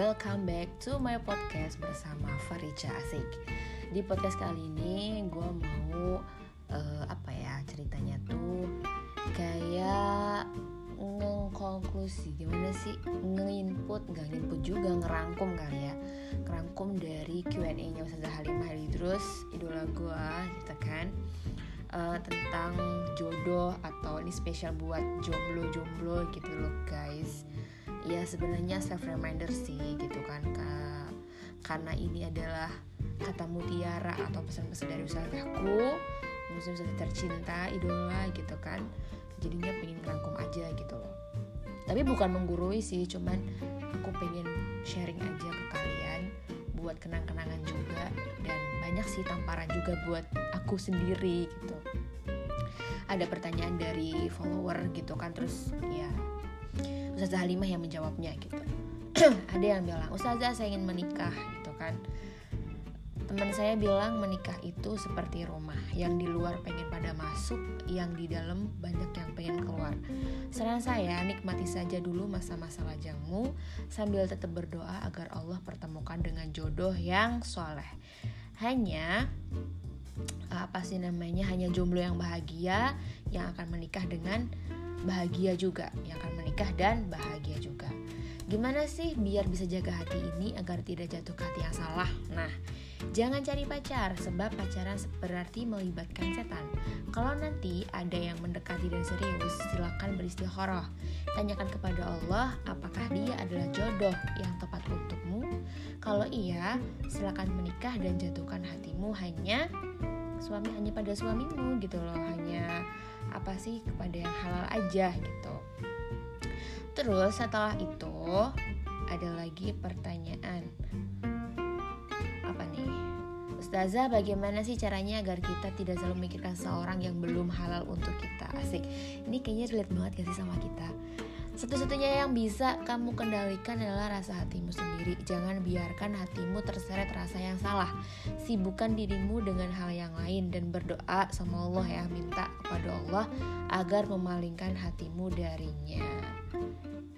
welcome back to my podcast bersama Farica Asik. Di podcast kali ini gue mau uh, apa ya ceritanya tuh kayak ngkonklusi gimana sih nginput gak nginput juga ngerangkum kali ya. Ngerangkum dari Q&A nya Ustazah Halimah Idrus idola gue gitu kan uh, tentang jodoh atau ini spesial buat jomblo-jomblo gitu loh guys ya sebenarnya self reminder sih gitu kan Kak. karena ini adalah kata mutiara atau pesan-pesan dari ustazahku muslim sudah tercinta idola gitu kan. Jadinya pengen ngerangkum aja gitu loh. Tapi bukan menggurui sih cuman aku pengen sharing aja ke kalian buat kenang-kenangan juga dan banyak sih tamparan juga buat aku sendiri gitu. Ada pertanyaan dari follower gitu kan terus ya Ustazah Halimah yang menjawabnya gitu. Ada yang bilang Ustazah saya ingin menikah gitu kan. Teman saya bilang menikah itu seperti rumah yang di luar pengen pada masuk yang di dalam banyak yang pengen keluar. Saran saya nikmati saja dulu masa-masa lajangmu sambil tetap berdoa agar Allah pertemukan dengan jodoh yang soleh. Hanya apa sih namanya hanya jomblo yang bahagia yang akan menikah dengan bahagia juga yang akan menikah dan bahagia juga gimana sih biar bisa jaga hati ini agar tidak jatuh ke hati yang salah nah Jangan cari pacar, sebab pacaran berarti melibatkan setan. Kalau nanti ada yang mendekati dan serius, silakan beristikharah. Tanyakan kepada Allah, apakah dia adalah jodoh yang tepat untukmu? Kalau iya, silakan menikah dan jatuhkan hatimu hanya suami hanya pada suamimu gitu loh, hanya apa sih kepada yang halal aja gitu. Terus setelah itu ada lagi pertanyaan. Apa nih? Ustazah bagaimana sih caranya agar kita tidak selalu memikirkan seorang yang belum halal untuk kita? Asik. Ini kayaknya relate banget gak sih sama kita satu-satunya yang bisa kamu kendalikan adalah rasa hatimu sendiri. Jangan biarkan hatimu terseret rasa yang salah. Sibukkan dirimu dengan hal yang lain dan berdoa sama Allah ya, minta kepada Allah agar memalingkan hatimu darinya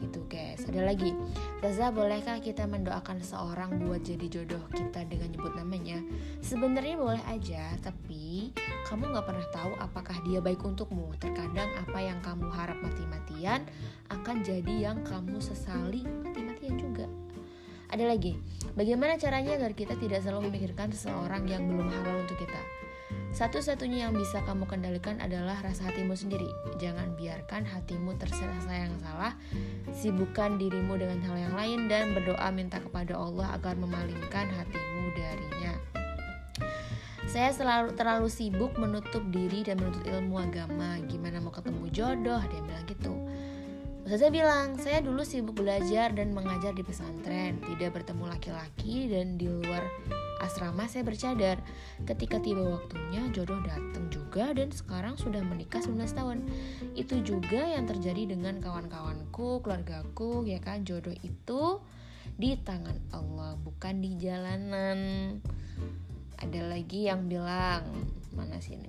itu guys. Ada lagi. Zaza bolehkah kita mendoakan seorang buat jadi jodoh kita dengan nyebut namanya? Sebenarnya boleh aja tapi kamu nggak pernah tahu apakah dia baik untukmu. Terkadang apa yang kamu harap mati-matian akan jadi yang kamu sesali mati-matian juga. Ada lagi, bagaimana caranya agar kita tidak selalu memikirkan seseorang yang belum halal untuk kita? Satu-satunya yang bisa kamu kendalikan adalah rasa hatimu sendiri. Jangan biarkan hatimu terseret yang salah. Sibukkan dirimu dengan hal yang lain dan berdoa minta kepada Allah agar memalingkan hatimu darinya. Saya selalu terlalu sibuk menutup diri dan menuntut ilmu agama. Gimana mau ketemu jodoh? Dia bilang gitu. Ustazah bilang, saya dulu sibuk belajar dan mengajar di pesantren, tidak bertemu laki-laki dan di luar asrama saya bercadar. Ketika tiba waktunya, jodoh datang juga dan sekarang sudah menikah 19 tahun. Itu juga yang terjadi dengan kawan-kawanku, keluargaku, ya kan jodoh itu di tangan Allah, bukan di jalanan. Ada lagi yang bilang, mana sih ini?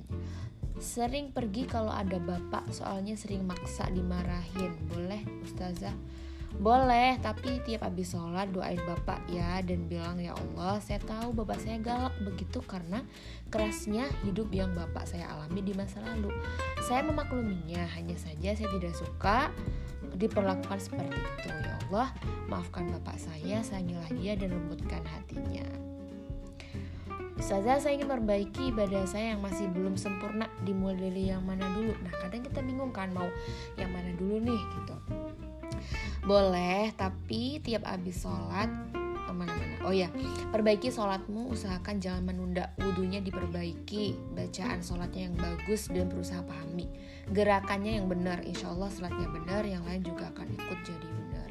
Sering pergi kalau ada bapak soalnya sering maksa dimarahin. Boleh ustazah? Boleh, tapi tiap habis sholat doain bapak ya Dan bilang ya Allah saya tahu bapak saya galak begitu karena kerasnya hidup yang bapak saya alami di masa lalu. Saya memakluminya, hanya saja saya tidak suka diperlakukan seperti itu. Ya Allah, maafkan bapak saya, sayangilah dia dan lembutkan hatinya Ustazah saya ingin memperbaiki ibadah saya yang masih belum sempurna dimulai dari yang mana dulu. Nah kadang kita bingung kan mau yang mana dulu nih gitu. Boleh tapi tiap habis sholat ke mana-mana. Oh ya perbaiki sholatmu usahakan jangan menunda. Wudhunya diperbaiki Bacaan sholatnya yang bagus dan berusaha pahami. Gerakannya yang benar Insya Allah sholatnya benar yang lain juga akan ikut jadi benar.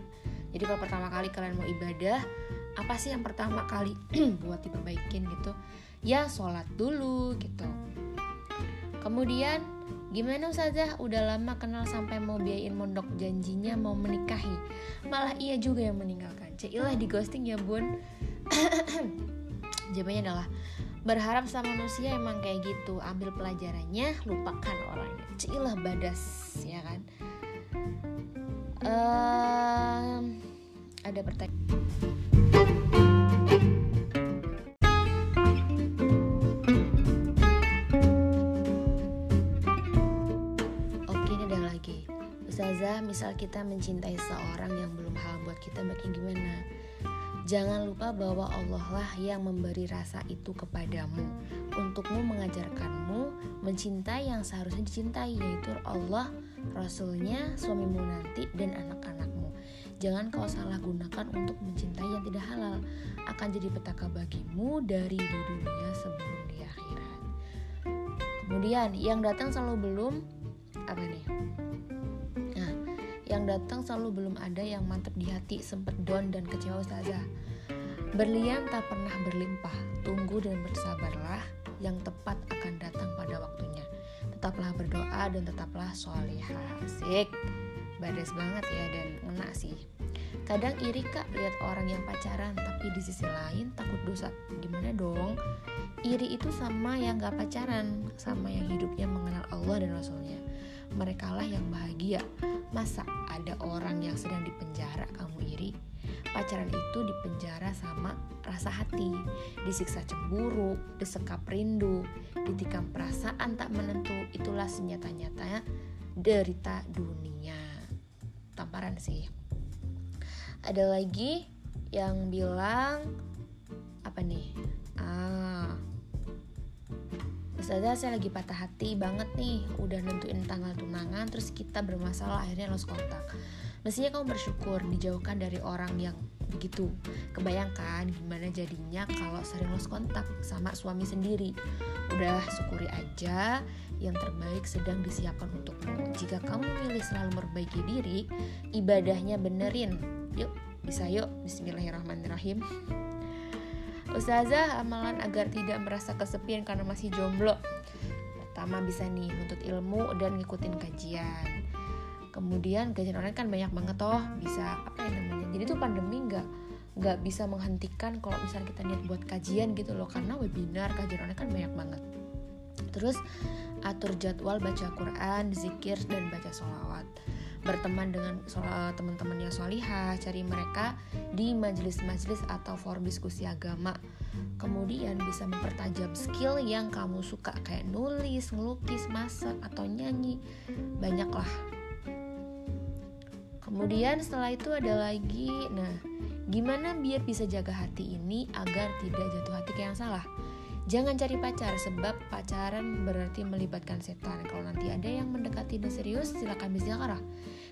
Jadi kalau pertama kali kalian mau ibadah apa sih yang pertama kali buat diperbaikin gitu ya sholat dulu gitu. Kemudian gimana Ustazah? Udah lama kenal sampai mau biayain mondok janjinya mau menikahi. Malah ia juga yang meninggalkan. Cilah di ghosting ya bun. Jawabannya adalah berharap sama manusia emang kayak gitu. Ambil pelajarannya lupakan orangnya. Cilah badas ya kan? Um, ada pertanyaan Misal kita mencintai seorang yang belum halal buat kita bagaimana gimana? Jangan lupa bahwa Allah lah yang memberi rasa itu kepadamu. Untukmu mengajarkanmu mencintai yang seharusnya dicintai Yaitu Allah, Rasulnya, suamimu nanti, dan anak-anakmu. Jangan kau salah gunakan untuk mencintai yang tidak halal. Akan jadi petaka bagimu dari di dunia sebelum di akhirat. Kemudian yang datang selalu belum Apa nih? Yang datang selalu belum ada yang mantep di hati, sempet down dan kecewa ustazah. Berlian tak pernah berlimpah, tunggu dan bersabarlah, yang tepat akan datang pada waktunya. Tetaplah berdoa dan tetaplah solihah. Asik, badas banget ya dan ngena sih. Kadang iri kak lihat orang yang pacaran, tapi di sisi lain takut dosa. Gimana dong? Iri itu sama yang gak pacaran, sama yang hidupnya mengenal Allah dan Rasulnya mereka lah yang bahagia. Masa ada orang yang sedang dipenjara kamu iri? Pacaran itu dipenjara sama rasa hati, disiksa cemburu, disekap rindu, ditikam perasaan tak menentu. Itulah senjata nyata derita dunia. Tamparan sih. Ada lagi yang bilang apa nih? Ah, Ustazah saya lagi patah hati banget nih Udah nentuin tanggal tunangan Terus kita bermasalah akhirnya lost kontak. Mestinya kamu bersyukur dijauhkan dari orang yang begitu. Kebayangkan gimana jadinya kalau sering lost kontak sama suami sendiri? Udah syukuri aja yang terbaik sedang disiapkan untukmu Jika kamu milih selalu memperbaiki diri Ibadahnya benerin. Yuk bisa yuk. Bismillahirrahmanirrahim Ustazah, amalan agar tidak merasa kesepian karena masih jomblo. Pertama bisa nih nuntut ilmu dan ngikutin kajian. Kemudian kajian online kan banyak banget toh, bisa apa ya namanya. Jadi tuh pandemi nggak nggak bisa menghentikan kalau misalnya kita niat buat kajian gitu loh karena webinar kajian online kan banyak banget. Terus atur jadwal baca Quran, zikir dan baca sholawat berteman dengan teman-teman yang solihah cari mereka di majelis-majelis atau forum diskusi agama. Kemudian bisa mempertajam skill yang kamu suka kayak nulis, ngelukis, masak atau nyanyi. Banyaklah. Kemudian setelah itu ada lagi nah gimana biar bisa jaga hati ini agar tidak jatuh hati ke yang salah Jangan cari pacar sebab pacaran berarti melibatkan setan. Kalau nanti ada yang mendekati dan serius, silakan bismillah.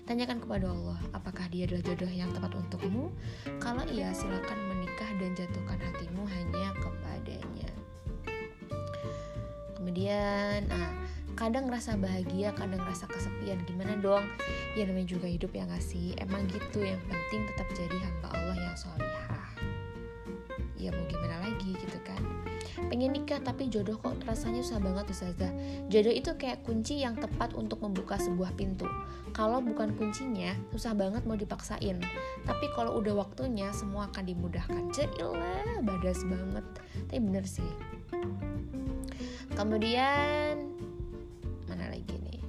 Tanyakan kepada Allah, apakah dia adalah jodoh yang tepat untukmu? Kalau iya, silakan menikah dan jatuhkan hatimu hanya kepadanya. Kemudian, ah, kadang rasa bahagia, kadang rasa kesepian. Gimana dong? Ya namanya juga hidup yang ngasih. Emang gitu, yang penting tetap jadi hamba Allah yang solihah. Ya mau gimana lagi gitu kan? pengen nikah tapi jodoh kok rasanya susah banget Ustazah. Jodoh itu kayak kunci yang tepat untuk membuka sebuah pintu. Kalau bukan kuncinya susah banget mau dipaksain. Tapi kalau udah waktunya semua akan dimudahkan. Jailah badas banget. Tapi bener sih. Kemudian mana lagi nih?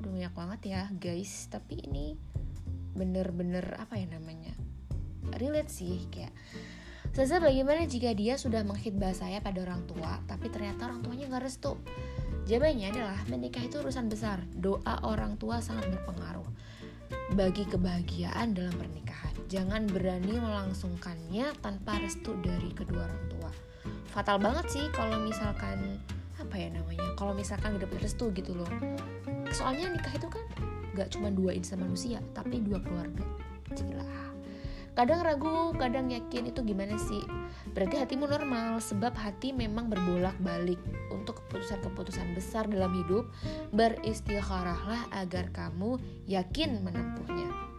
Udah banyak banget ya guys. Tapi ini bener-bener apa ya namanya relate sih kayak Zaza bagaimana jika dia sudah menghitbah saya pada orang tua, tapi ternyata orang tuanya nggak restu? Jawabannya adalah menikah itu urusan besar. Doa orang tua sangat berpengaruh bagi kebahagiaan dalam pernikahan. Jangan berani melangsungkannya tanpa restu dari kedua orang tua. Fatal banget sih kalau misalkan apa ya namanya? Kalau misalkan gak dapet restu gitu loh. Soalnya nikah itu kan gak cuma dua insan manusia, tapi dua keluarga. Gila kadang ragu kadang yakin itu gimana sih? Berarti hatimu normal sebab hati memang berbolak balik untuk keputusan-keputusan besar dalam hidup beristikharahlah agar kamu yakin menempuhnya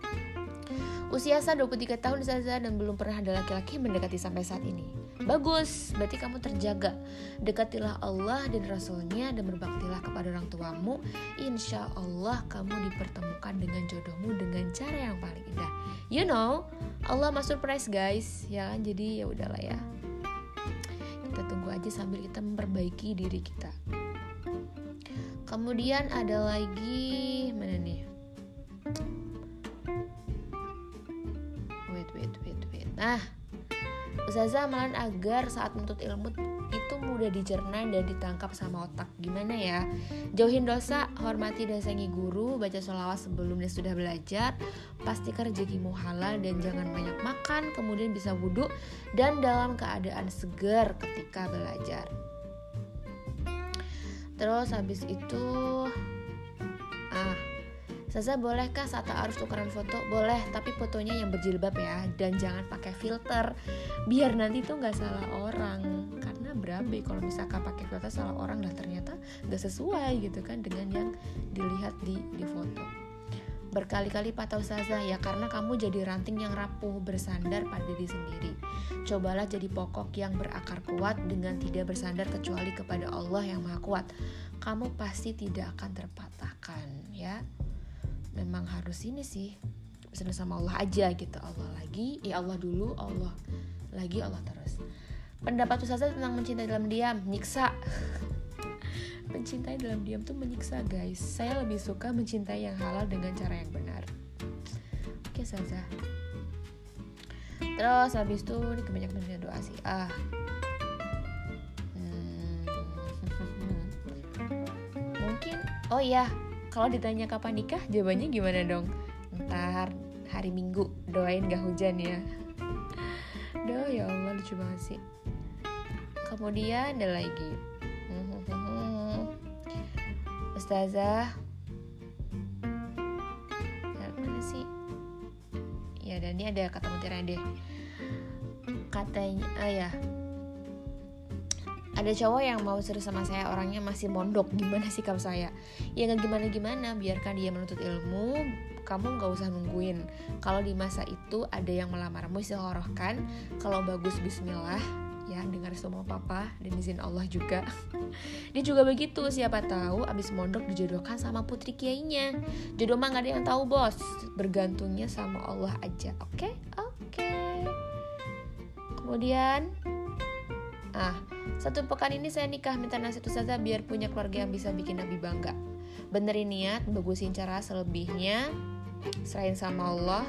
Usia Sa 23 tahun Zaza dan belum pernah ada laki-laki mendekati sampai saat ini. Bagus, berarti kamu terjaga. Dekatilah Allah dan Rasulnya dan berbaktilah kepada orang tuamu. Insya Allah kamu dipertemukan dengan jodohmu dengan cara yang paling indah. You know, Allah masuk price guys, ya kan? Jadi ya udahlah ya. Kita tunggu aja sambil kita memperbaiki diri kita. Kemudian ada lagi Nah, Ustazah amalan agar saat menuntut ilmu itu mudah dicerna dan ditangkap sama otak Gimana ya? Jauhin dosa, hormati dan sayangi guru Baca sholawat sebelum dan sudah belajar Pastikan rezekimu halal dan jangan banyak makan Kemudian bisa wudhu dan dalam keadaan segar ketika belajar Terus habis itu Ah, Saza bolehkah saat harus tukeran foto? Boleh, tapi fotonya yang berjilbab ya Dan jangan pakai filter. Biar nanti tuh nggak salah orang. Karena berabe kalau misalkan pakai filter salah orang dan ternyata nggak sesuai gitu kan Dengan yang dilihat di, di foto. Berkali-kali patah Ustazah ya karena kamu jadi ranting yang rapuh bersandar pada diri sendiri. Cobalah jadi pokok yang berakar kuat dengan tidak bersandar kecuali kepada Allah yang maha kuat. Kamu pasti tidak akan terpatahkan ya memang harus ini sih bersama sama Allah aja gitu. Allah lagi ya Allah dulu Allah lagi Allah terus. Pendapat Ustazah tentang mencintai dalam diam nyiksa. Mencintai dalam diam tuh menyiksa guys. Saya lebih suka mencintai yang halal dengan cara yang benar. Oke Ustazah. Terus habis itu ini kebanyakan doa sih. Ah. Hmm. mungkin oh iya kalau ditanya kapan nikah, jawabannya gimana dong? Ntar hari Minggu, doain gak hujan ya. Doa ya Allah lucu banget sih. Kemudian ada lagi. Ustazah. Mana sih? Ya dan ini ada kata mutiara deh. Katanya, ah ya, ada cowok yang mau serius sama saya orangnya masih mondok. Gimana sikap saya? Ya nggak gimana gimana biarkan dia menuntut ilmu kamu nggak usah nungguin. Kalau di masa itu ada yang melamarmu kan kalau bagus Bismillah. Ya dengar semua papa dan izin Allah juga. Dia juga begitu siapa tahu abis mondok dijodohkan sama putri kiainya. Jodoh mah gak ada yang tahu bos. Bergantungnya sama Allah aja oke? Okay? oke. Okay. kemudian ah satu pekan ini saya nikah minta nasihat saja biar punya keluarga yang bisa bikin Nabi bangga. Benerin niat, bagusin cara selebihnya. Selain sama Allah,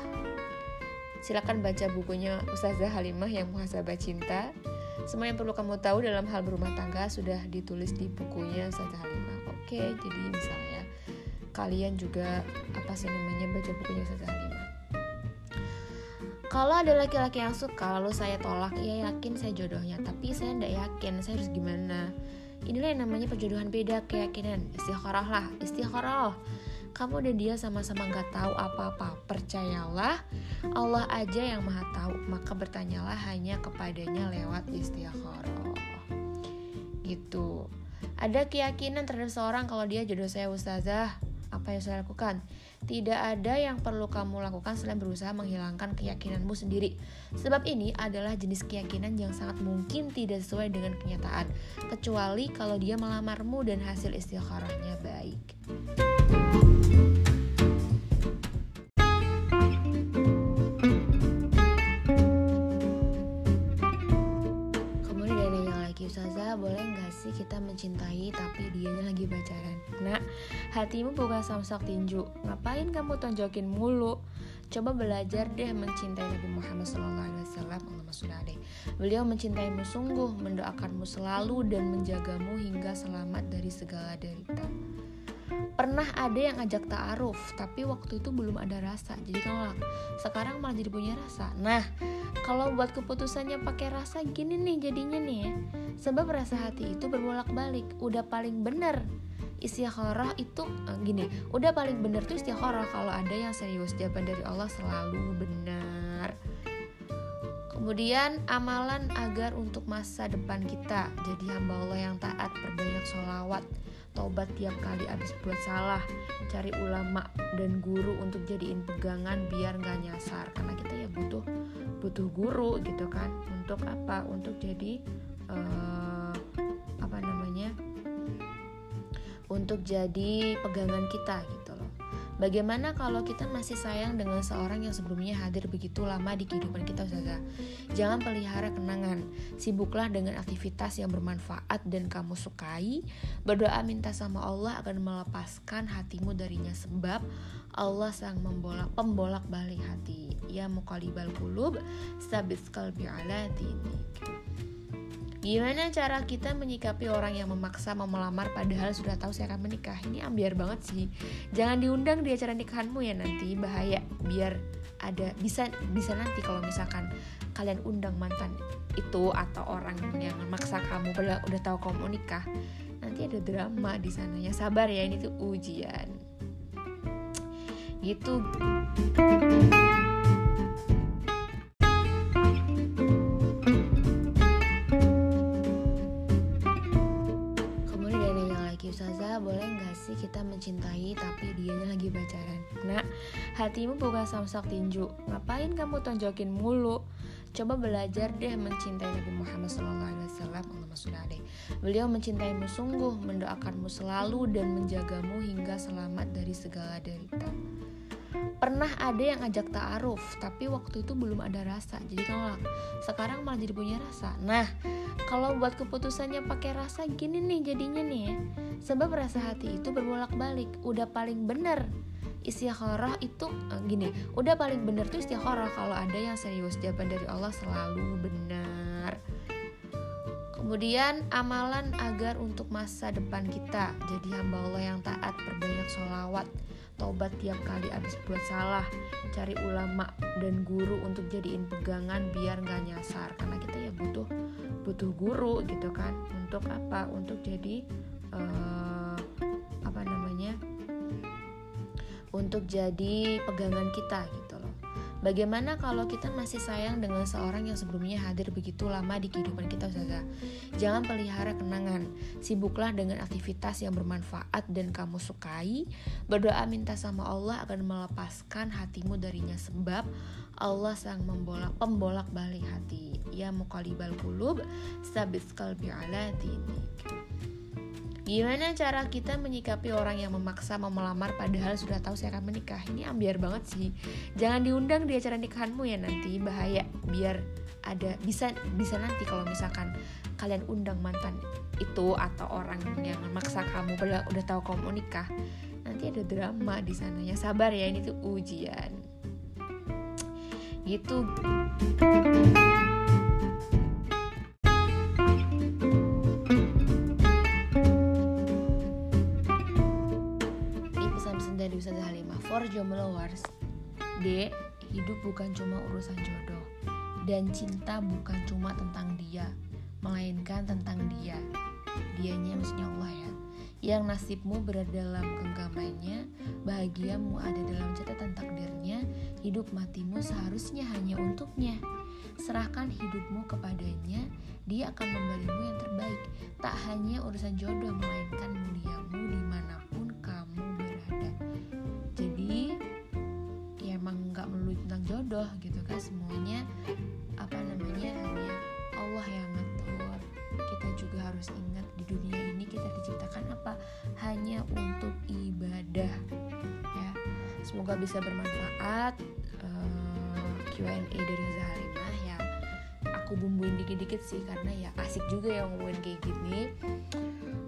silakan baca bukunya Ustazah Halimah yang Muhasabah Cinta. Semua yang perlu kamu tahu dalam hal berumah tangga sudah ditulis di bukunya Ustazah Halimah. Oke, jadi misalnya kalian juga apa sih namanya baca bukunya Ustazah Halimah kalau ada laki-laki yang suka lalu saya tolak ya yakin saya jodohnya. Tapi saya tidak yakin saya harus gimana? Inilah yang namanya perjodohan beda keyakinan. Istikharah lah istikharah kamu dan dia sama-sama nggak tahu apa-apa percayalah. Allah aja yang maha tahu maka bertanyalah hanya kepadanya lewat istikharah gitu. Ada keyakinan terhadap seorang kalau dia jodoh saya ustazah apa yang saya lakukan tidak ada yang perlu kamu lakukan selain berusaha menghilangkan keyakinanmu sendiri. Sebab ini adalah jenis keyakinan yang sangat mungkin tidak sesuai dengan kenyataan, kecuali kalau dia melamarmu dan hasil istikharahnya baik. Sih kita mencintai tapi dianya lagi pacaran Nah, hatimu bukan samsak tinju Ngapain kamu tonjokin mulu? Coba belajar deh mencintai Nabi Muhammad SAW Allahumma deh. Beliau mencintaimu sungguh Mendoakanmu selalu dan menjagamu hingga selamat dari segala derita pernah ada yang ngajak ta'aruf tapi waktu itu belum ada rasa. Jadi nolak sekarang malah jadi punya rasa. Nah kalau buat keputusannya pakai rasa gini nih jadinya nih ya. Sebab rasa hati itu berbolak balik udah paling bener istikharah itu uh, gini udah paling bener tuh istikharah kalau ada yang serius. Jawaban dari Allah selalu benar. Kemudian amalan agar untuk masa depan kita. Jadi hamba Allah yang taat berbanyak sholawat tobat tiap kali abis buat salah cari ulama dan guru untuk jadiin pegangan biar nggak nyasar. Karena kita ya butuh butuh guru gitu kan untuk apa? Untuk jadi uh, apa namanya? Untuk jadi pegangan kita gitu Bagaimana kalau kita masih sayang dengan seorang yang sebelumnya hadir begitu lama di kehidupan kita Ustazah? Jangan pelihara kenangan, sibuklah dengan aktivitas yang bermanfaat dan kamu sukai. Berdoa minta sama Allah akan melepaskan hatimu darinya sebab Allah sang membolak pembolak balik hati. Ya muqallibal qulub, sabit qalbi ala dinik. Gimana cara kita menyikapi orang yang memaksa mau melamar padahal sudah tahu saya akan menikah? Ini ambiar banget sih. Jangan diundang di acara nikahanmu ya nanti bahaya. Biar ada bisa bisa nanti kalau misalkan kalian undang mantan itu atau orang yang memaksa kamu padahal udah tahu kamu mau nikah. Nanti ada drama di sana ya. Sabar ya ini tuh ujian. Gitu. Pacaran? Nah, hatimu bukan samsak tinju. Ngapain kamu tonjokin mulu? Coba belajar deh mencintai Nabi Muhammad SAW. Beliau mencintaimu sungguh, mendoakanmu selalu dan menjagamu hingga selamat dari segala derita pernah ada yang ajak ta'aruf tapi waktu itu belum ada rasa jadi nolak sekarang malah jadi punya rasa. Nah kalau buat keputusannya pakai rasa gini nih jadinya nih ya. Sebab rasa hati itu berbolak balik udah paling bener istikharah itu eh, gini udah paling bener tuh istikharah kalau ada yang serius. Jawaban dari Allah selalu benar Kemudian amalan agar untuk masa depan kita. Jadi hamba Allah yang taat berbanyak sholawat tobat tiap kali abis buat salah. Cari ulama dan guru untuk jadiin pegangan biar nggak nyasar. Karena kita ya butuh butuh guru gitu kan. Untuk apa? Untuk jadi uh, apa namanya? Untuk jadi pegangan kita gitu Bagaimana kalau kita masih sayang dengan seorang yang sebelumnya hadir begitu lama di kehidupan kita Ustazah? Jangan pelihara kenangan, sibuklah dengan aktivitas yang bermanfaat dan kamu sukai. Berdoa minta sama Allah akan melepaskan hatimu darinya sebab Allah sang membolak pembolak balik hati. Ya muqallibal qulub, sabit qalbi ala dinik. Gimana cara kita menyikapi orang yang memaksa mau melamar padahal sudah tahu saya akan menikah? Ini ambiar banget sih. Jangan diundang di acara nikahanmu ya nanti bahaya. Biar ada bisa bisa nanti kalau misalkan kalian undang mantan itu atau orang yang memaksa kamu padahal udah tahu kamu mau nikah. Nanti ada drama di sana ya. Sabar ya ini tuh ujian. Gitu. For jombloers, D. Hidup bukan cuma urusan jodoh. Dan cinta bukan cuma tentang dia Melainkan tentang dia. Dianya maksudnya Allah ya. Yang nasibmu berada dalam genggamannya Bahagiamu ada dalam catatan takdirnya Hidup matimu seharusnya hanya untuknya. Serahkan hidupmu kepadanya Dia akan memberimu yang terbaik. Tak hanya urusan jodoh Melainkan muliamu di mana pun jodoh gitu kan semuanya apa namanya hanya Allah yang ngatur. Kita juga harus ingat di dunia ini kita diciptakan apa? Hanya untuk ibadah ya. Semoga bisa bermanfaat uh, Q&A dari Zahalimah ya aku bumbuin dikit-dikit sih karena ya asik juga ya ngomongin kayak gini.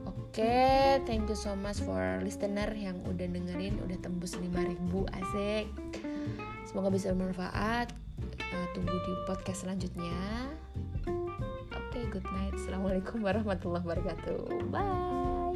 Oke, okay, thank you so much for listener yang udah dengerin, udah tembus 5000 asik. Semoga bisa bermanfaat. Uh, tunggu di podcast selanjutnya. Oke, okay, good night. Assalamualaikum warahmatullahi wabarakatuh. Bye.